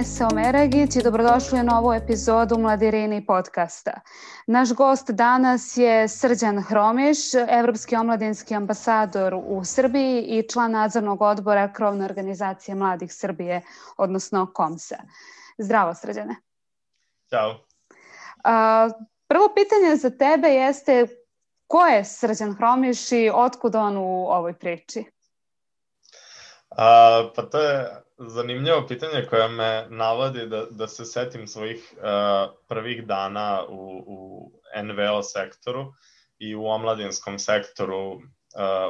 Nese Omeragić i dobrodošli u novu epizodu Mladirini podcasta. Naš gost danas je Srđan Hromiš, evropski omladinski ambasador u Srbiji i član nadzornog odbora Krovne organizacije mladih Srbije, odnosno KOMSA. Zdravo, Srđane. Ćao. A, prvo pitanje za tebe jeste ko je Srđan Hromiš i otkud on u ovoj priči? A, pa to je zanimljivo pitanje koje me navodi da, da se setim svojih uh, prvih dana u, u NVO sektoru i u omladinskom sektoru uh,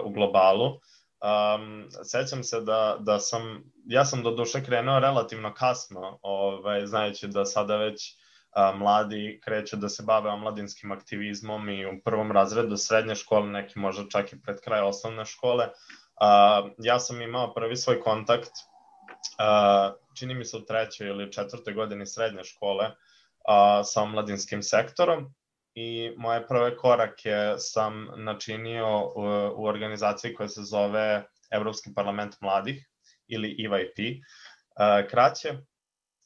u globalu. Um, sećam se da, da sam, ja sam do duše krenuo relativno kasno, ovaj, znajući da sada već a, mladi kreću da se bave omladinskim aktivizmom i u prvom razredu srednje škole, neki možda čak i pred kraj osnovne škole. A, ja sam imao prvi svoj kontakt uh, čini mi se u trećoj ili četvrtoj godini srednje škole uh, sa omladinskim sektorom i moje prve korake sam načinio u, u organizaciji koja se zove Evropski parlament mladih ili EYP uh, kraće.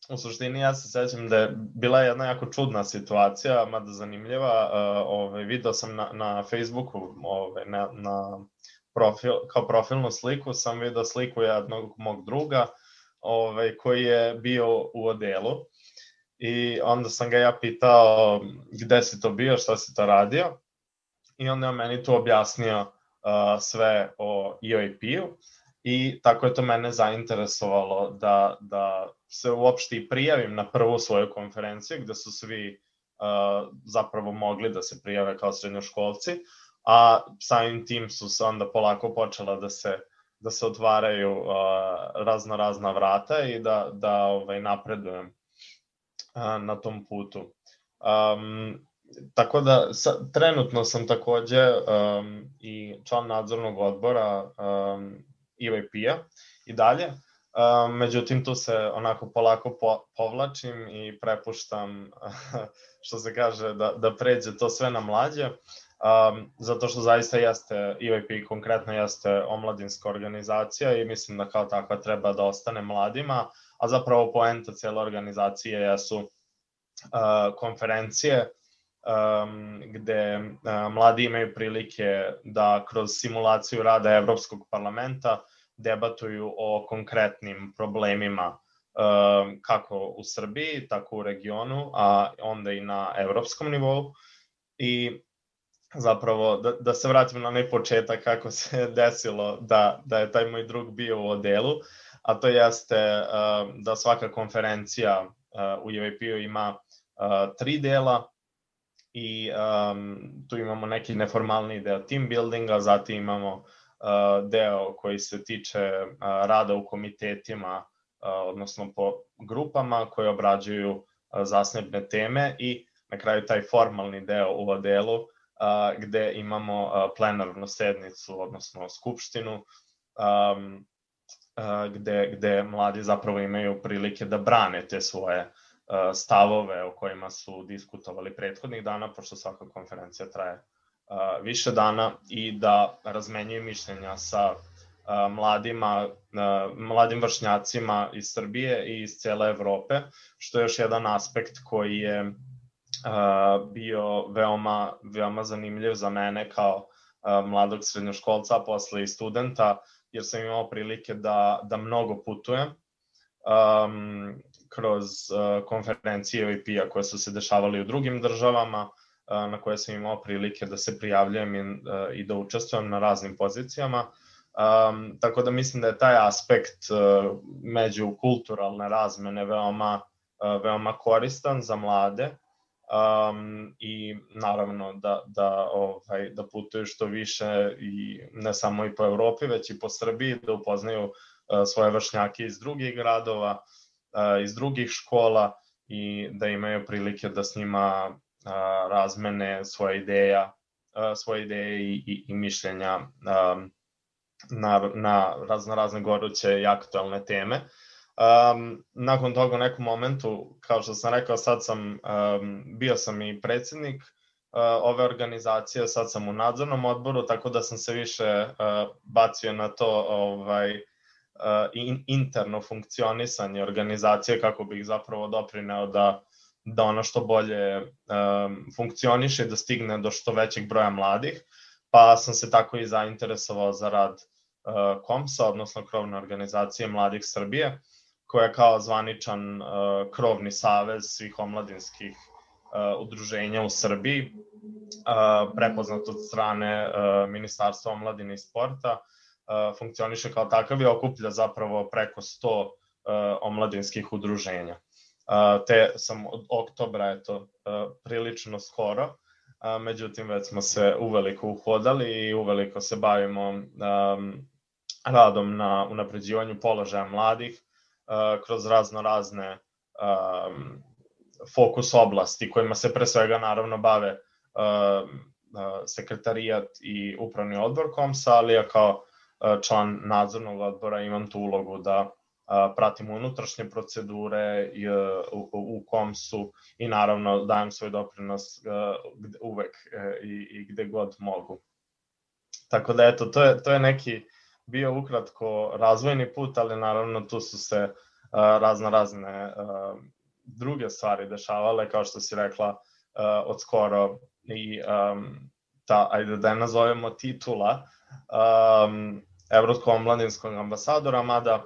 U suštini ja se sećam da je bila jedna jako čudna situacija, mada zanimljiva. Uh, ovaj, video sam na, na Facebooku ovaj, na, na profil, kao profilnu sliku, sam video sliku jednog mog druga ovaj, koji je bio u odelu. I onda sam ga ja pitao gde si to bio, šta si to radio? I onda je meni tu objasnio uh, sve o EOIP-u i tako je to mene zainteresovalo da, da se uopšte i prijavim na prvu svoju konferenciju gde su svi uh, zapravo mogli da se prijave kao srednjoškolci, a samim tim su se onda polako počela da se da se otvaraju uh, razno razna vrata i da, da ovaj, napredujem uh, na tom putu. Um, tako da sa, trenutno sam takođe um, i član nadzornog odbora um, EYP-a i dalje. Um, međutim, tu se onako polako po, povlačim i prepuštam, što se kaže, da, da pređe to sve na mlađe um, zato što zaista jeste, EYP konkretno jeste omladinska organizacija i mislim da kao takva treba da ostane mladima, a zapravo poenta cijela organizacije jesu uh, konferencije um, gde uh, mladi imaju prilike da kroz simulaciju rada Evropskog parlamenta debatuju o konkretnim problemima um, kako u Srbiji, tako u regionu, a onda i na evropskom nivou. I zapravo da, da se vratim na onaj početak kako se desilo da, da je taj moj drug bio u odelu, a to jeste uh, da svaka konferencija uh, u UAP-u ima uh, tri dela i um, tu imamo neki neformalni deo team buildinga, zatim imamo uh, deo koji se tiče uh, rada u komitetima, uh, odnosno po grupama koje obrađuju uh, zasnebne teme i na kraju taj formalni deo u odelu gde imamo plenarnu sednicu, odnosno skupštinu, gde, gde mladi zapravo imaju prilike da brane te svoje stavove o kojima su diskutovali prethodnih dana, pošto svaka konferencija traje više dana i da razmenjuju mišljenja sa mladima, mladim vršnjacima iz Srbije i iz cele Evrope, što je još jedan aspekt koji je bio veoma, veoma zanimljiv za mene kao uh, mladog srednjoškolca, posle i studenta, jer sam imao prilike da, da mnogo putujem um, kroz uh, konferencije OIP-a koje su se dešavali u drugim državama, uh, na koje sam imao prilike da se prijavljujem i, uh, i da učestvujem na raznim pozicijama. Um, tako da mislim da je taj aspekt uh, međukulturalne razmene veoma, uh, veoma koristan za mlade um, i naravno da, da, ovaj, da putuju što više i ne samo i po Evropi, već i po Srbiji, da upoznaju uh, svoje vršnjake iz drugih gradova, uh, iz drugih škola i da imaju prilike da s njima uh, razmene svoje ideja, svoje ideje i, i, i mišljenja um, na, na razno razne goruće i aktualne teme. Uh, Um, nakon toga u nekom momentu, kao što sam rekao, sad sam, um, bio sam i predsednik uh, ove organizacije, sad sam u nadzornom odboru, tako da sam se više uh, bacio na to ovaj, in, interno funkcionisanje organizacije kako bih zapravo doprineo da da ono što bolje um, funkcioniše da stigne do što većeg broja mladih, pa sam se tako i zainteresovao za rad uh, KOMSA, odnosno krovne organizacije Mladih Srbije, koja je kao zvaničan uh, krovni savez svih omladinskih uh, udruženja u Srbiji, uh, prepoznat od strane uh, Ministarstva omladine i sporta, uh, funkcioniše kao takav i okuplja zapravo preko 100 uh, omladinskih udruženja. Te sam od oktobra, eto, prilično skoro, međutim već smo se uveliko uhodali i uveliko se bavimo um, radom na unapređivanju položaja mladih uh, kroz razno razne um, fokus oblasti kojima se pre svega naravno bave uh, sekretarijat i upravni odbor KOMSA, ali ja kao član nadzornog odbora imam tu ulogu da pratimo unutrašnje procedure u, u kom su i naravno dajem svoj doprinos uvek e, i gde god mogu. Tako da eto, to je, to je neki bio ukratko razvojni put, ali naravno tu su se razno razne druge stvari dešavale, kao što si rekla, od skoro i ta, ajde da je nazovemo titula Evropskog omladinskog ambasadora, mada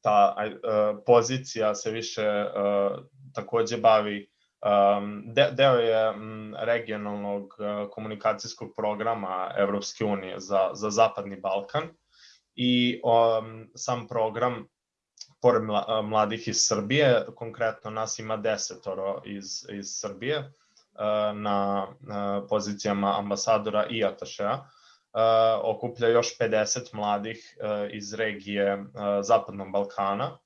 ta pozicija se više takođe bavi um, de, deo je um, regionalnog uh, komunikacijskog programa Evropske unije za, za Zapadni Balkan i um, sam program pored mladih iz Srbije, konkretno nas ima desetoro iz, iz Srbije na, na pozicijama ambasadora i atašeja okuplja još 50 mladih iz regije Zapadnog Balkana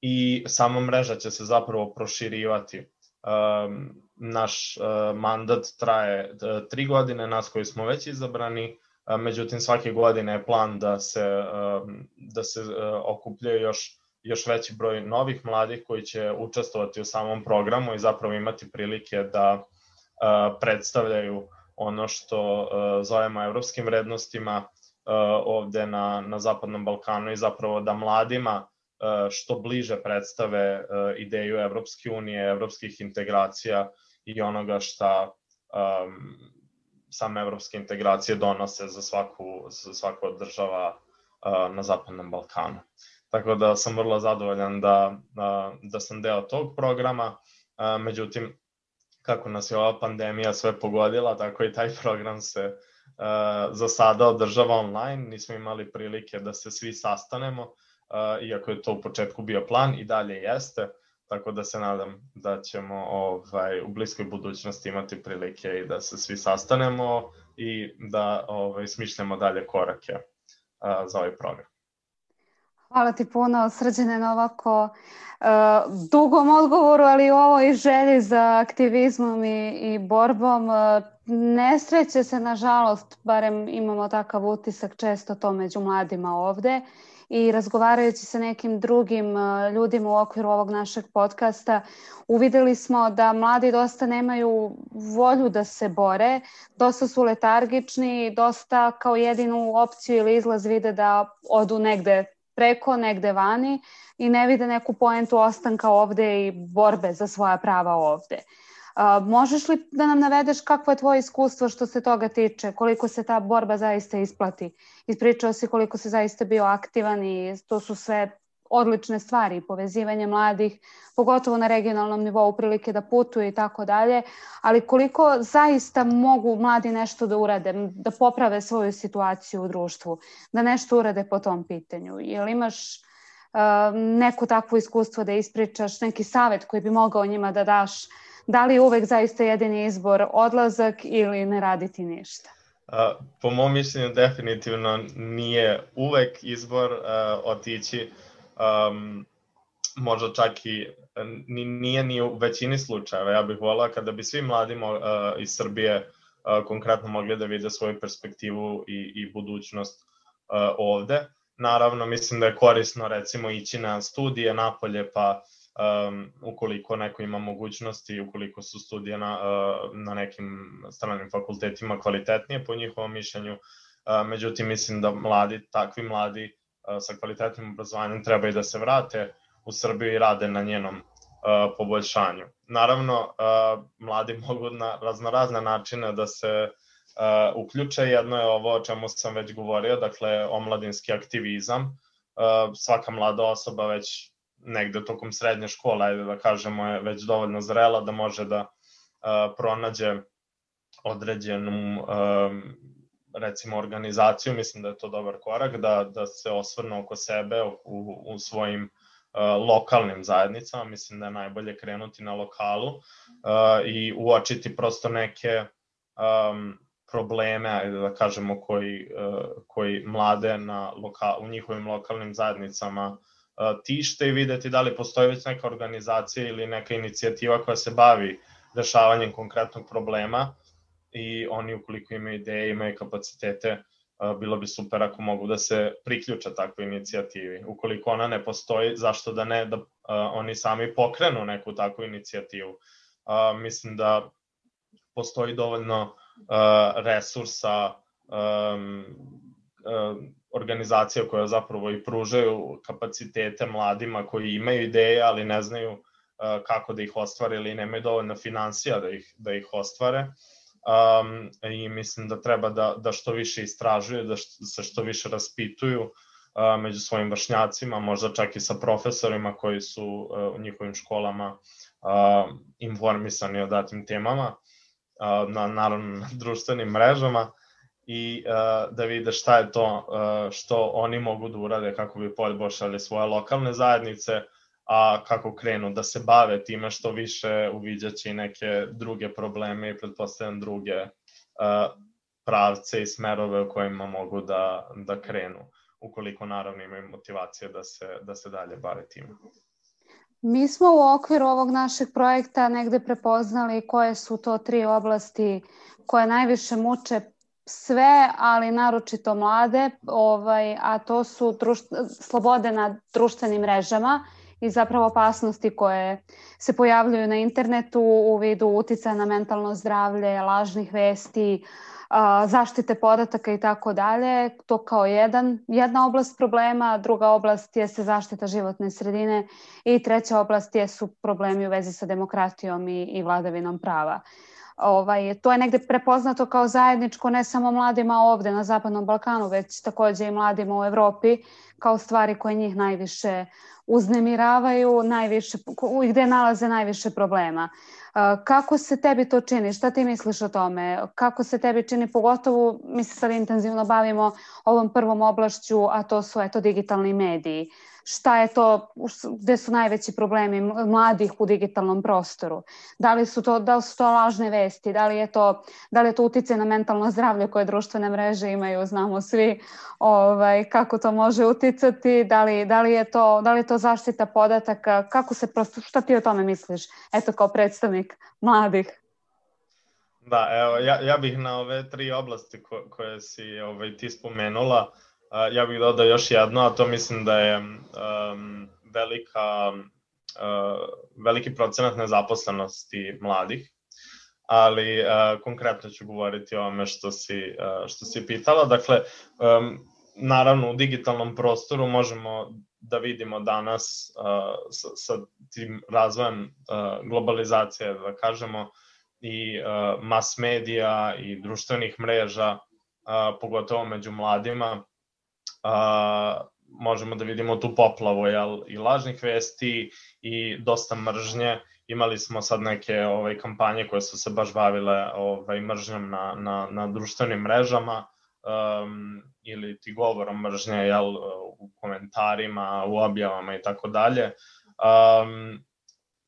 i sama mreža će se zapravo proširivati. Naš mandat traje tri godine, nas koji smo već izabrani, međutim svake godine je plan da se, da se okupljaju još još veći broj novih mladih koji će učestvovati u samom programu i zapravo imati prilike da predstavljaju ono što zovemo evropskim vrednostima ovde na, na Zapadnom Balkanu i zapravo da mladima što bliže predstave uh, ideju Evropske unije, evropskih integracija i onoga šta um, same evropske integracije donose za svaku, za svaku od država uh, na Zapadnom Balkanu. Tako da sam vrlo zadovoljan da, da, da sam deo tog programa, uh, međutim kako nas je ova pandemija sve pogodila, tako i taj program se uh, za sada održava online. Nismo imali prilike da se svi sastanemo, uh, iako je to u početku bio plan i dalje jeste, tako da se nadam da ćemo ovaj, u bliskoj budućnosti imati prilike i da se svi sastanemo i da ovaj, smišljamo dalje korake uh, za ovaj program. Hvala ti puno, srđene na ovako uh, dugom odgovoru, ali ovo i želji za aktivizmom i, i borbom. Uh, nesreće se, nažalost, barem imamo takav utisak često to među mladima ovde i razgovarajući sa nekim drugim uh, ljudima u okviru ovog našeg podcasta, uvideli smo da mladi dosta nemaju volju da se bore, dosta su letargični, dosta kao jedinu opciju ili izlaz vide da odu negde preko negde vani i ne vide neku poentu ostanka ovde i borbe za svoja prava ovde. Uh, možeš li da nam navedeš kakvo je tvoje iskustvo što se toga tiče, koliko se ta borba zaista isplati? Ispričao si koliko se zaista bio aktivan i to su sve odlične stvari, povezivanje mladih, pogotovo na regionalnom nivou, prilike da putuju i tako dalje, ali koliko zaista mogu mladi nešto da urade, da poprave svoju situaciju u društvu, da nešto urade po tom pitanju. Jel imaš uh, neko takvo iskustvo da ispričaš, neki savet koji bi mogao njima da daš, da li je uvek zaista jedini izbor odlazak ili ne raditi ništa? Uh, po mom mišljenju definitivno nije uvek izbor uh, otići um, možda čak i ni, nije ni u većini slučajeva. Ja bih volao kada bi svi mladi uh, iz Srbije uh, konkretno mogli da vide svoju perspektivu i, i budućnost uh, ovde. Naravno, mislim da je korisno recimo ići na studije napolje, pa um, ukoliko neko ima mogućnosti, ukoliko su studije na, uh, na nekim stranim fakultetima kvalitetnije po njihovom mišljenju, uh, međutim mislim da mladi, takvi mladi sa kvalitetnim obrazovanjem treba i da se vrate u Srbiju i rade na njenom poboljšanju. Naravno, mladi mogu na raznorazne načine da se uključe. Jedno je ovo o čemu sam već govorio, dakle, omladinski aktivizam. Svaka mlada osoba već negde tokom srednje škole, ajde da kažemo, je već dovoljno zrela da može da pronađe određenu recimo organizaciju, mislim da je to dobar korak, da, da se osvrnu oko sebe u, u svojim uh, lokalnim zajednicama, mislim da je najbolje krenuti na lokalu uh, i uočiti prosto neke um, probleme, ajde da kažemo, koji, koji mlade na loka, u njihovim lokalnim zajednicama uh, tište i videti da li postoji već neka organizacija ili neka inicijativa koja se bavi rešavanjem konkretnog problema i oni ukoliko imaju ideje, imaju kapacitete, bilo bi super ako mogu da se priključe takvoj inicijativi. Ukoliko ona ne postoji, zašto da ne da oni sami pokrenu neku takvu inicijativu. Mislim da postoji dovoljno resursa organizacija koje zapravo i pružaju kapacitete mladima koji imaju ideje, ali ne znaju kako da ih ostvare ili nemaju dovoljno financija da ih, da ih ostvare. Um, i mislim da treba da, da što više istražuju, da što, se što više raspituju uh, među svojim vršnjacima, možda čak i sa profesorima koji su uh, u njihovim školama uh, informisani o datim temama, uh, na, naravno na društvenim mrežama i uh, da vide šta je to uh, što oni mogu da urade kako bi poboljšali svoje lokalne zajednice, a kako krenu da se bave time što više uviđaće i neke druge probleme i pretpostavljam druge uh, pravce i smerove u kojima mogu da, da krenu, ukoliko naravno imaju motivacije da se, da se dalje bave time. Mi smo u okviru ovog našeg projekta negde prepoznali koje su to tri oblasti koje najviše muče sve, ali naročito mlade, ovaj, a to su društ, slobode na društvenim mrežama i zapravo opasnosti koje se pojavljuju na internetu u vidu utica na mentalno zdravlje, lažnih vesti, zaštite podataka i tako dalje. To kao jedan, jedna oblast problema, druga oblast je se zaštita životne sredine i treća oblast je su problemi u vezi sa demokratijom i, i vladavinom prava. Ovaj, to je negde prepoznato kao zajedničko ne samo mladima ovde na Zapadnom Balkanu, već takođe i mladima u Evropi kao stvari koje njih najviše uznemiravaju, najviše, gde nalaze najviše problema. Kako se tebi to čini? Šta ti misliš o tome? Kako se tebi čini? Pogotovo mi se sad intenzivno bavimo ovom prvom oblašću, a to su eto digitalni mediji. Šta je to, gde su najveći problemi mladih u digitalnom prostoru? Da li su to, da li su to lažne vesti? Da li je to, da li je to utice na mentalno zdravlje koje društvene mreže imaju? Znamo svi ovaj, kako to može uticati, da li, da li, je to, da li je to zaštita podataka, kako se prosto, šta ti o tome misliš, eto kao predstavnik mladih? Da, evo, ja, ja bih na ove tri oblasti ko, koje si ovaj, ti spomenula, uh, ja bih dodao još jedno, a to mislim da je um, velika, uh, veliki procenat nezaposlenosti mladih ali uh, konkretno ću govoriti o ome što si, uh, što si pitala. Dakle, um, naravno u digitalnom prostoru možemo da vidimo danas uh, sa, sa tim razvojem uh, globalizacije, da kažemo, i uh, mass medija i društvenih mreža, uh, pogotovo među mladima, uh, možemo da vidimo tu poplavu jel, i lažnih vesti i dosta mržnje imali smo sad neke ovaj, kampanje koje su se baš bavile ovaj, mržnjom na, na, na društvenim mrežama um, ili ti govorom mržnje jel, u komentarima, u objavama i tako dalje. Um,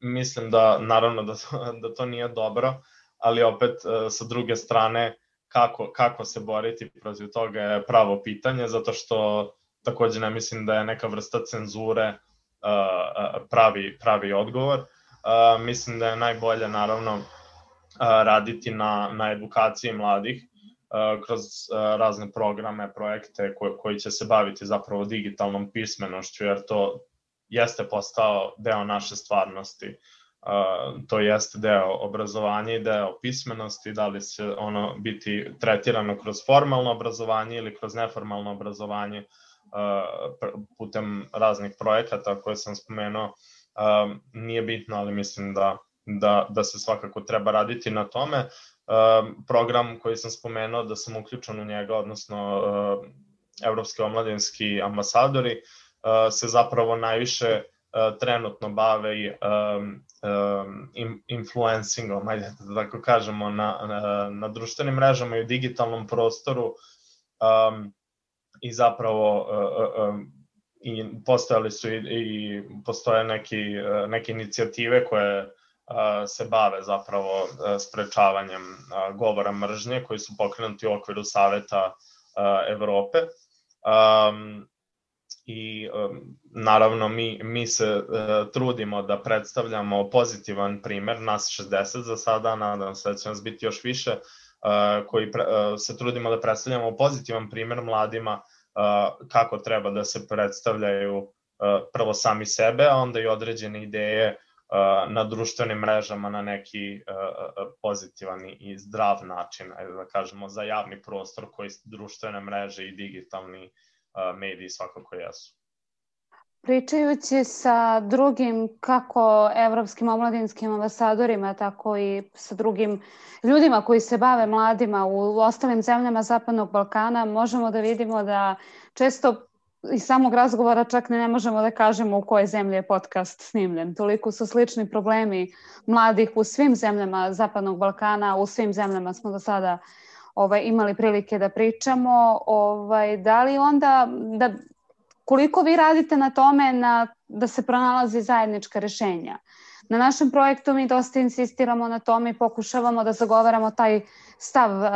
mislim da naravno da da to nije dobro, ali opet uh, sa druge strane kako, kako se boriti protiv toga je pravo pitanje, zato što takođe ne mislim da je neka vrsta cenzure uh, pravi, pravi odgovor Uh, mislim da je najbolje naravno uh, raditi na, na edukaciji mladih uh, kroz uh, razne programe, projekte koji, koji će se baviti zapravo digitalnom pismenošću, jer to jeste postao deo naše stvarnosti. Uh, to jeste deo obrazovanja i deo pismenosti, da li će ono biti tretirano kroz formalno obrazovanje ili kroz neformalno obrazovanje, putem raznih projekata koje sam spomenuo, nije bitno, ali mislim da, da, da se svakako treba raditi na tome. Program koji sam spomenuo da sam uključen u njega, odnosno evropski omladinski ambasadori, se zapravo najviše trenutno bave i um, um, influencingom, ajde da tako kažemo, na, na, na društvenim mrežama i u digitalnom prostoru um, i zapravo uh, um, i postojali su i, i postoje neki, neke inicijative koje uh, se bave zapravo sprečavanjem uh, govora mržnje koji su pokrenuti u okviru Saveta uh, Evrope. Um, i um, naravno mi, mi se uh, trudimo da predstavljamo pozitivan primer, nas 60 za sada, nadam se da će nas biti još više, uh, koji pre, uh, se trudimo da predstavljamo pozitivan primer mladima uh, kako treba da se predstavljaju uh, prvo sami sebe, a onda i određene ideje uh, na društvenim mrežama na neki uh, pozitivan i zdrav način, da kažemo, za javni prostor koji društvene mreže i digitalni uh, mediji svakako jesu. Pričajući sa drugim kako evropskim omladinskim ambasadorima, tako i sa drugim ljudima koji se bave mladima u ostalim zemljama Zapadnog Balkana, možemo da vidimo da često iz samog razgovora čak ne, ne možemo da kažemo u kojoj zemlji je podcast snimljen. Toliko su slični problemi mladih u svim zemljama Zapadnog Balkana, u svim zemljama smo do sada ovaj, imali prilike da pričamo, ovaj, da li onda, da, koliko vi radite na tome na, da se pronalazi zajednička rešenja? Na našem projektu mi dosta insistiramo na tome i pokušavamo da zagovaramo taj stav uh,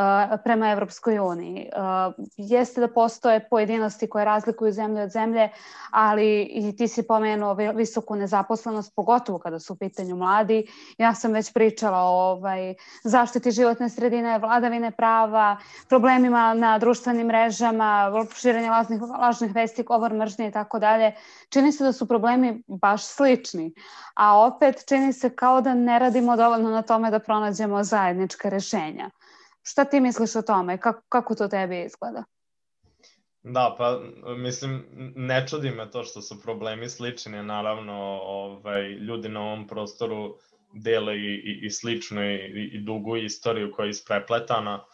prema Evropskoj uniji. Uh, jeste da postoje pojedinosti koje razlikuju zemlje od zemlje, ali i ti si pomenuo visoku nezaposlenost, pogotovo kada su u pitanju mladi. Ja sam već pričala o ovaj, zaštiti životne sredine, vladavine prava, problemima na društvenim mrežama, širenje lažnih, lažnih vesti, govor mržnje i tako dalje. Čini se da su problemi baš slični, a opet čini se kao da ne radimo dovoljno na tome da pronađemo zajednička rešenja. Šta ti misliš o tome? Kako, kako to tebi izgleda? Da, pa mislim, ne čudi me to što su problemi slični, naravno ovaj, ljudi na ovom prostoru dele i, i, i sličnu i, i dugu istoriju koja je isprepletana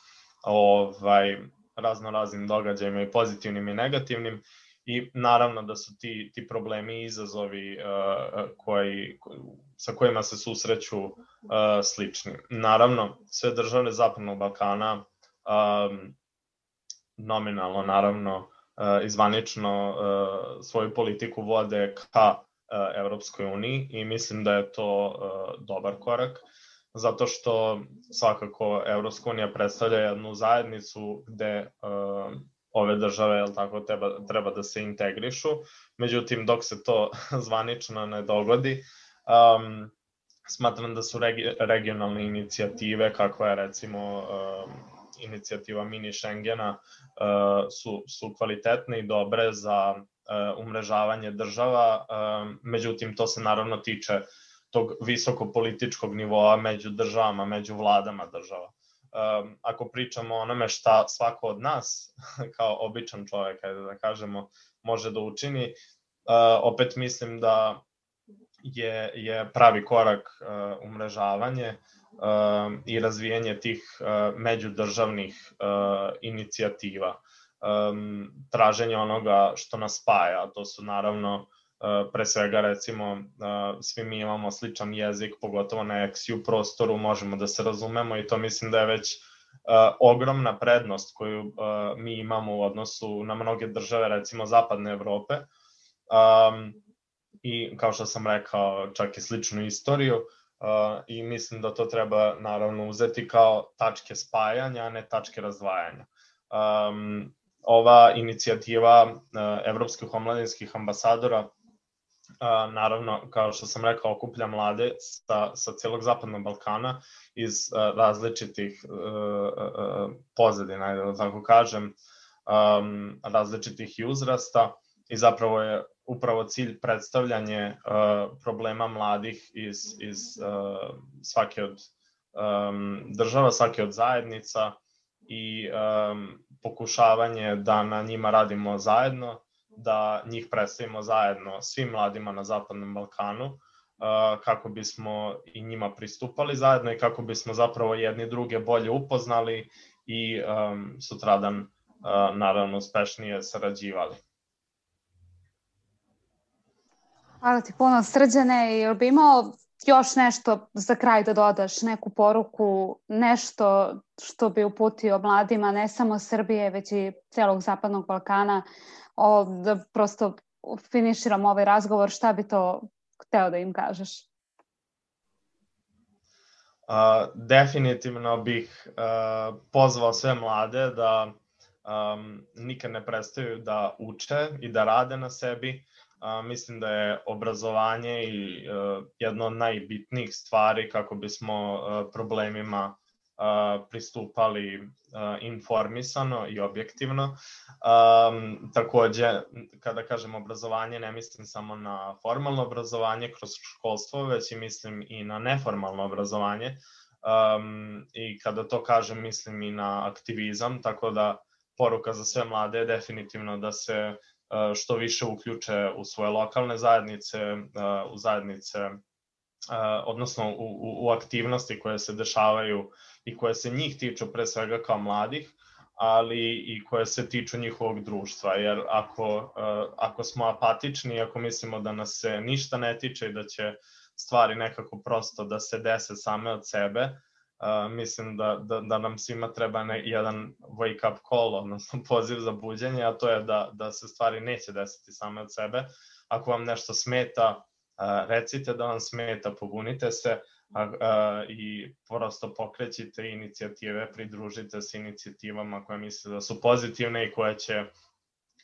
ovaj, razno raznim događajima i pozitivnim i negativnim i naravno da su ti, ti problemi i izazovi uh, koji, sa kojima se susreću uh, slični. Naravno, sve države Zapadnog Balkana um, nominalno, naravno, uh, izvanično uh, svoju politiku vode ka uh, Evropskoj uniji i mislim da je to uh, dobar korak zato što svakako Evropska unija predstavlja jednu zajednicu gde uh, ove države jel tako treba treba da se integrišu. Međutim dok se to zvanično ne dogodi um, smatram da su regi regionalne inicijative kakva je recimo um, inicijativa mini Schengena uh, su, su kvalitetne i dobre za uh, umrežavanje država, uh, međutim to se naravno tiče tog visoko političkog nivoa među državama, među vladama država um, ako pričamo o onome šta svako od nas, kao običan čovek, ajde da kažemo, može da učini, uh, opet mislim da je, je pravi korak uh, umrežavanje uh, i razvijanje tih uh, međudržavnih uh, inicijativa. Um, traženje onoga što nas spaja, to su naravno pre svega recimo svi mi imamo sličan jezik, pogotovo na XU prostoru, možemo da se razumemo i to mislim da je već ogromna prednost koju mi imamo u odnosu na mnoge države, recimo zapadne Evrope. I kao što sam rekao, čak i sličnu istoriju, i mislim da to treba naravno uzeti kao tačke spajanja, a ne tačke razdvajanja. Um, ova inicijativa evropskih omladinskih ambasadora a, naravno, kao što sam rekao, okuplja mlade sa, sa celog zapadnog Balkana iz a, različitih a, a, pozadina, da tako kažem, um, različitih i uzrasta i zapravo je upravo cilj predstavljanje uh, problema mladih iz, iz uh, svake od um, država, svake od zajednica i um, pokušavanje da na njima radimo zajedno da njih predstavimo zajedno svim mladima na Zapadnom Balkanu, kako bismo i njima pristupali zajedno i kako bismo zapravo jedni druge bolje upoznali i um, sutradan uh, naravno uspešnije sarađivali. Hvala ti puno srđane. Jel bi imao još nešto za kraj da dodaš, neku poruku, nešto što bi uputio mladima ne samo Srbije, već i celog Zapadnog Balkana, o, da prosto finiširamo ovaj razgovor, šta bi to hteo da im kažeš? Uh, definitivno bih uh, pozvao sve mlade da um, nikad ne prestaju da uče i da rade na sebi. Uh, mislim da je obrazovanje i uh, jedno od najbitnijih stvari kako bismo uh, problemima pristupali informisano i objektivno. Um, takođe, kada kažem obrazovanje, ne mislim samo na formalno obrazovanje kroz školstvo, već i mislim i na neformalno obrazovanje. Um, I kada to kažem, mislim i na aktivizam, tako da poruka za sve mlade je definitivno da se što više uključe u svoje lokalne zajednice, u zajednice, odnosno u, u, u aktivnosti koje se dešavaju i koje se njih tiču pre svega kao mladih, ali i koje se tiču njihovog društva, jer ako, ako smo apatični, ako mislimo da nas se ništa ne tiče i da će stvari nekako prosto da se dese same od sebe, uh, mislim da, da, da nam svima treba ne, jedan wake up call, odnosno poziv za buđenje, a to je da, da se stvari neće desiti same od sebe. Ako vam nešto smeta, uh, recite da vam smeta, pobunite se, a, a, i prosto pokrećite inicijative, pridružite se inicijativama koje mislite da su pozitivne i koje će,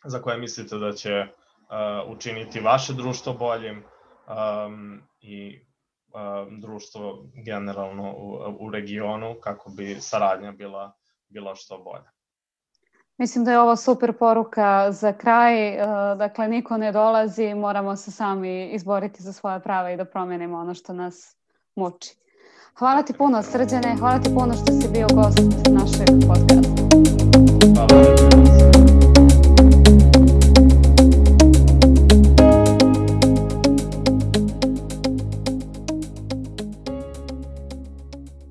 za koje mislite da će a, učiniti vaše društvo boljim um, i društvo generalno u, u regionu kako bi saradnja bila, bila što bolja. Mislim da je ovo super poruka za kraj. Dakle, niko ne dolazi, moramo se sami izboriti za svoje prava i da promenimo ono što nas muči. Hvala ti puno srđane, hvala ti puno što si bio gost našeg podcasta.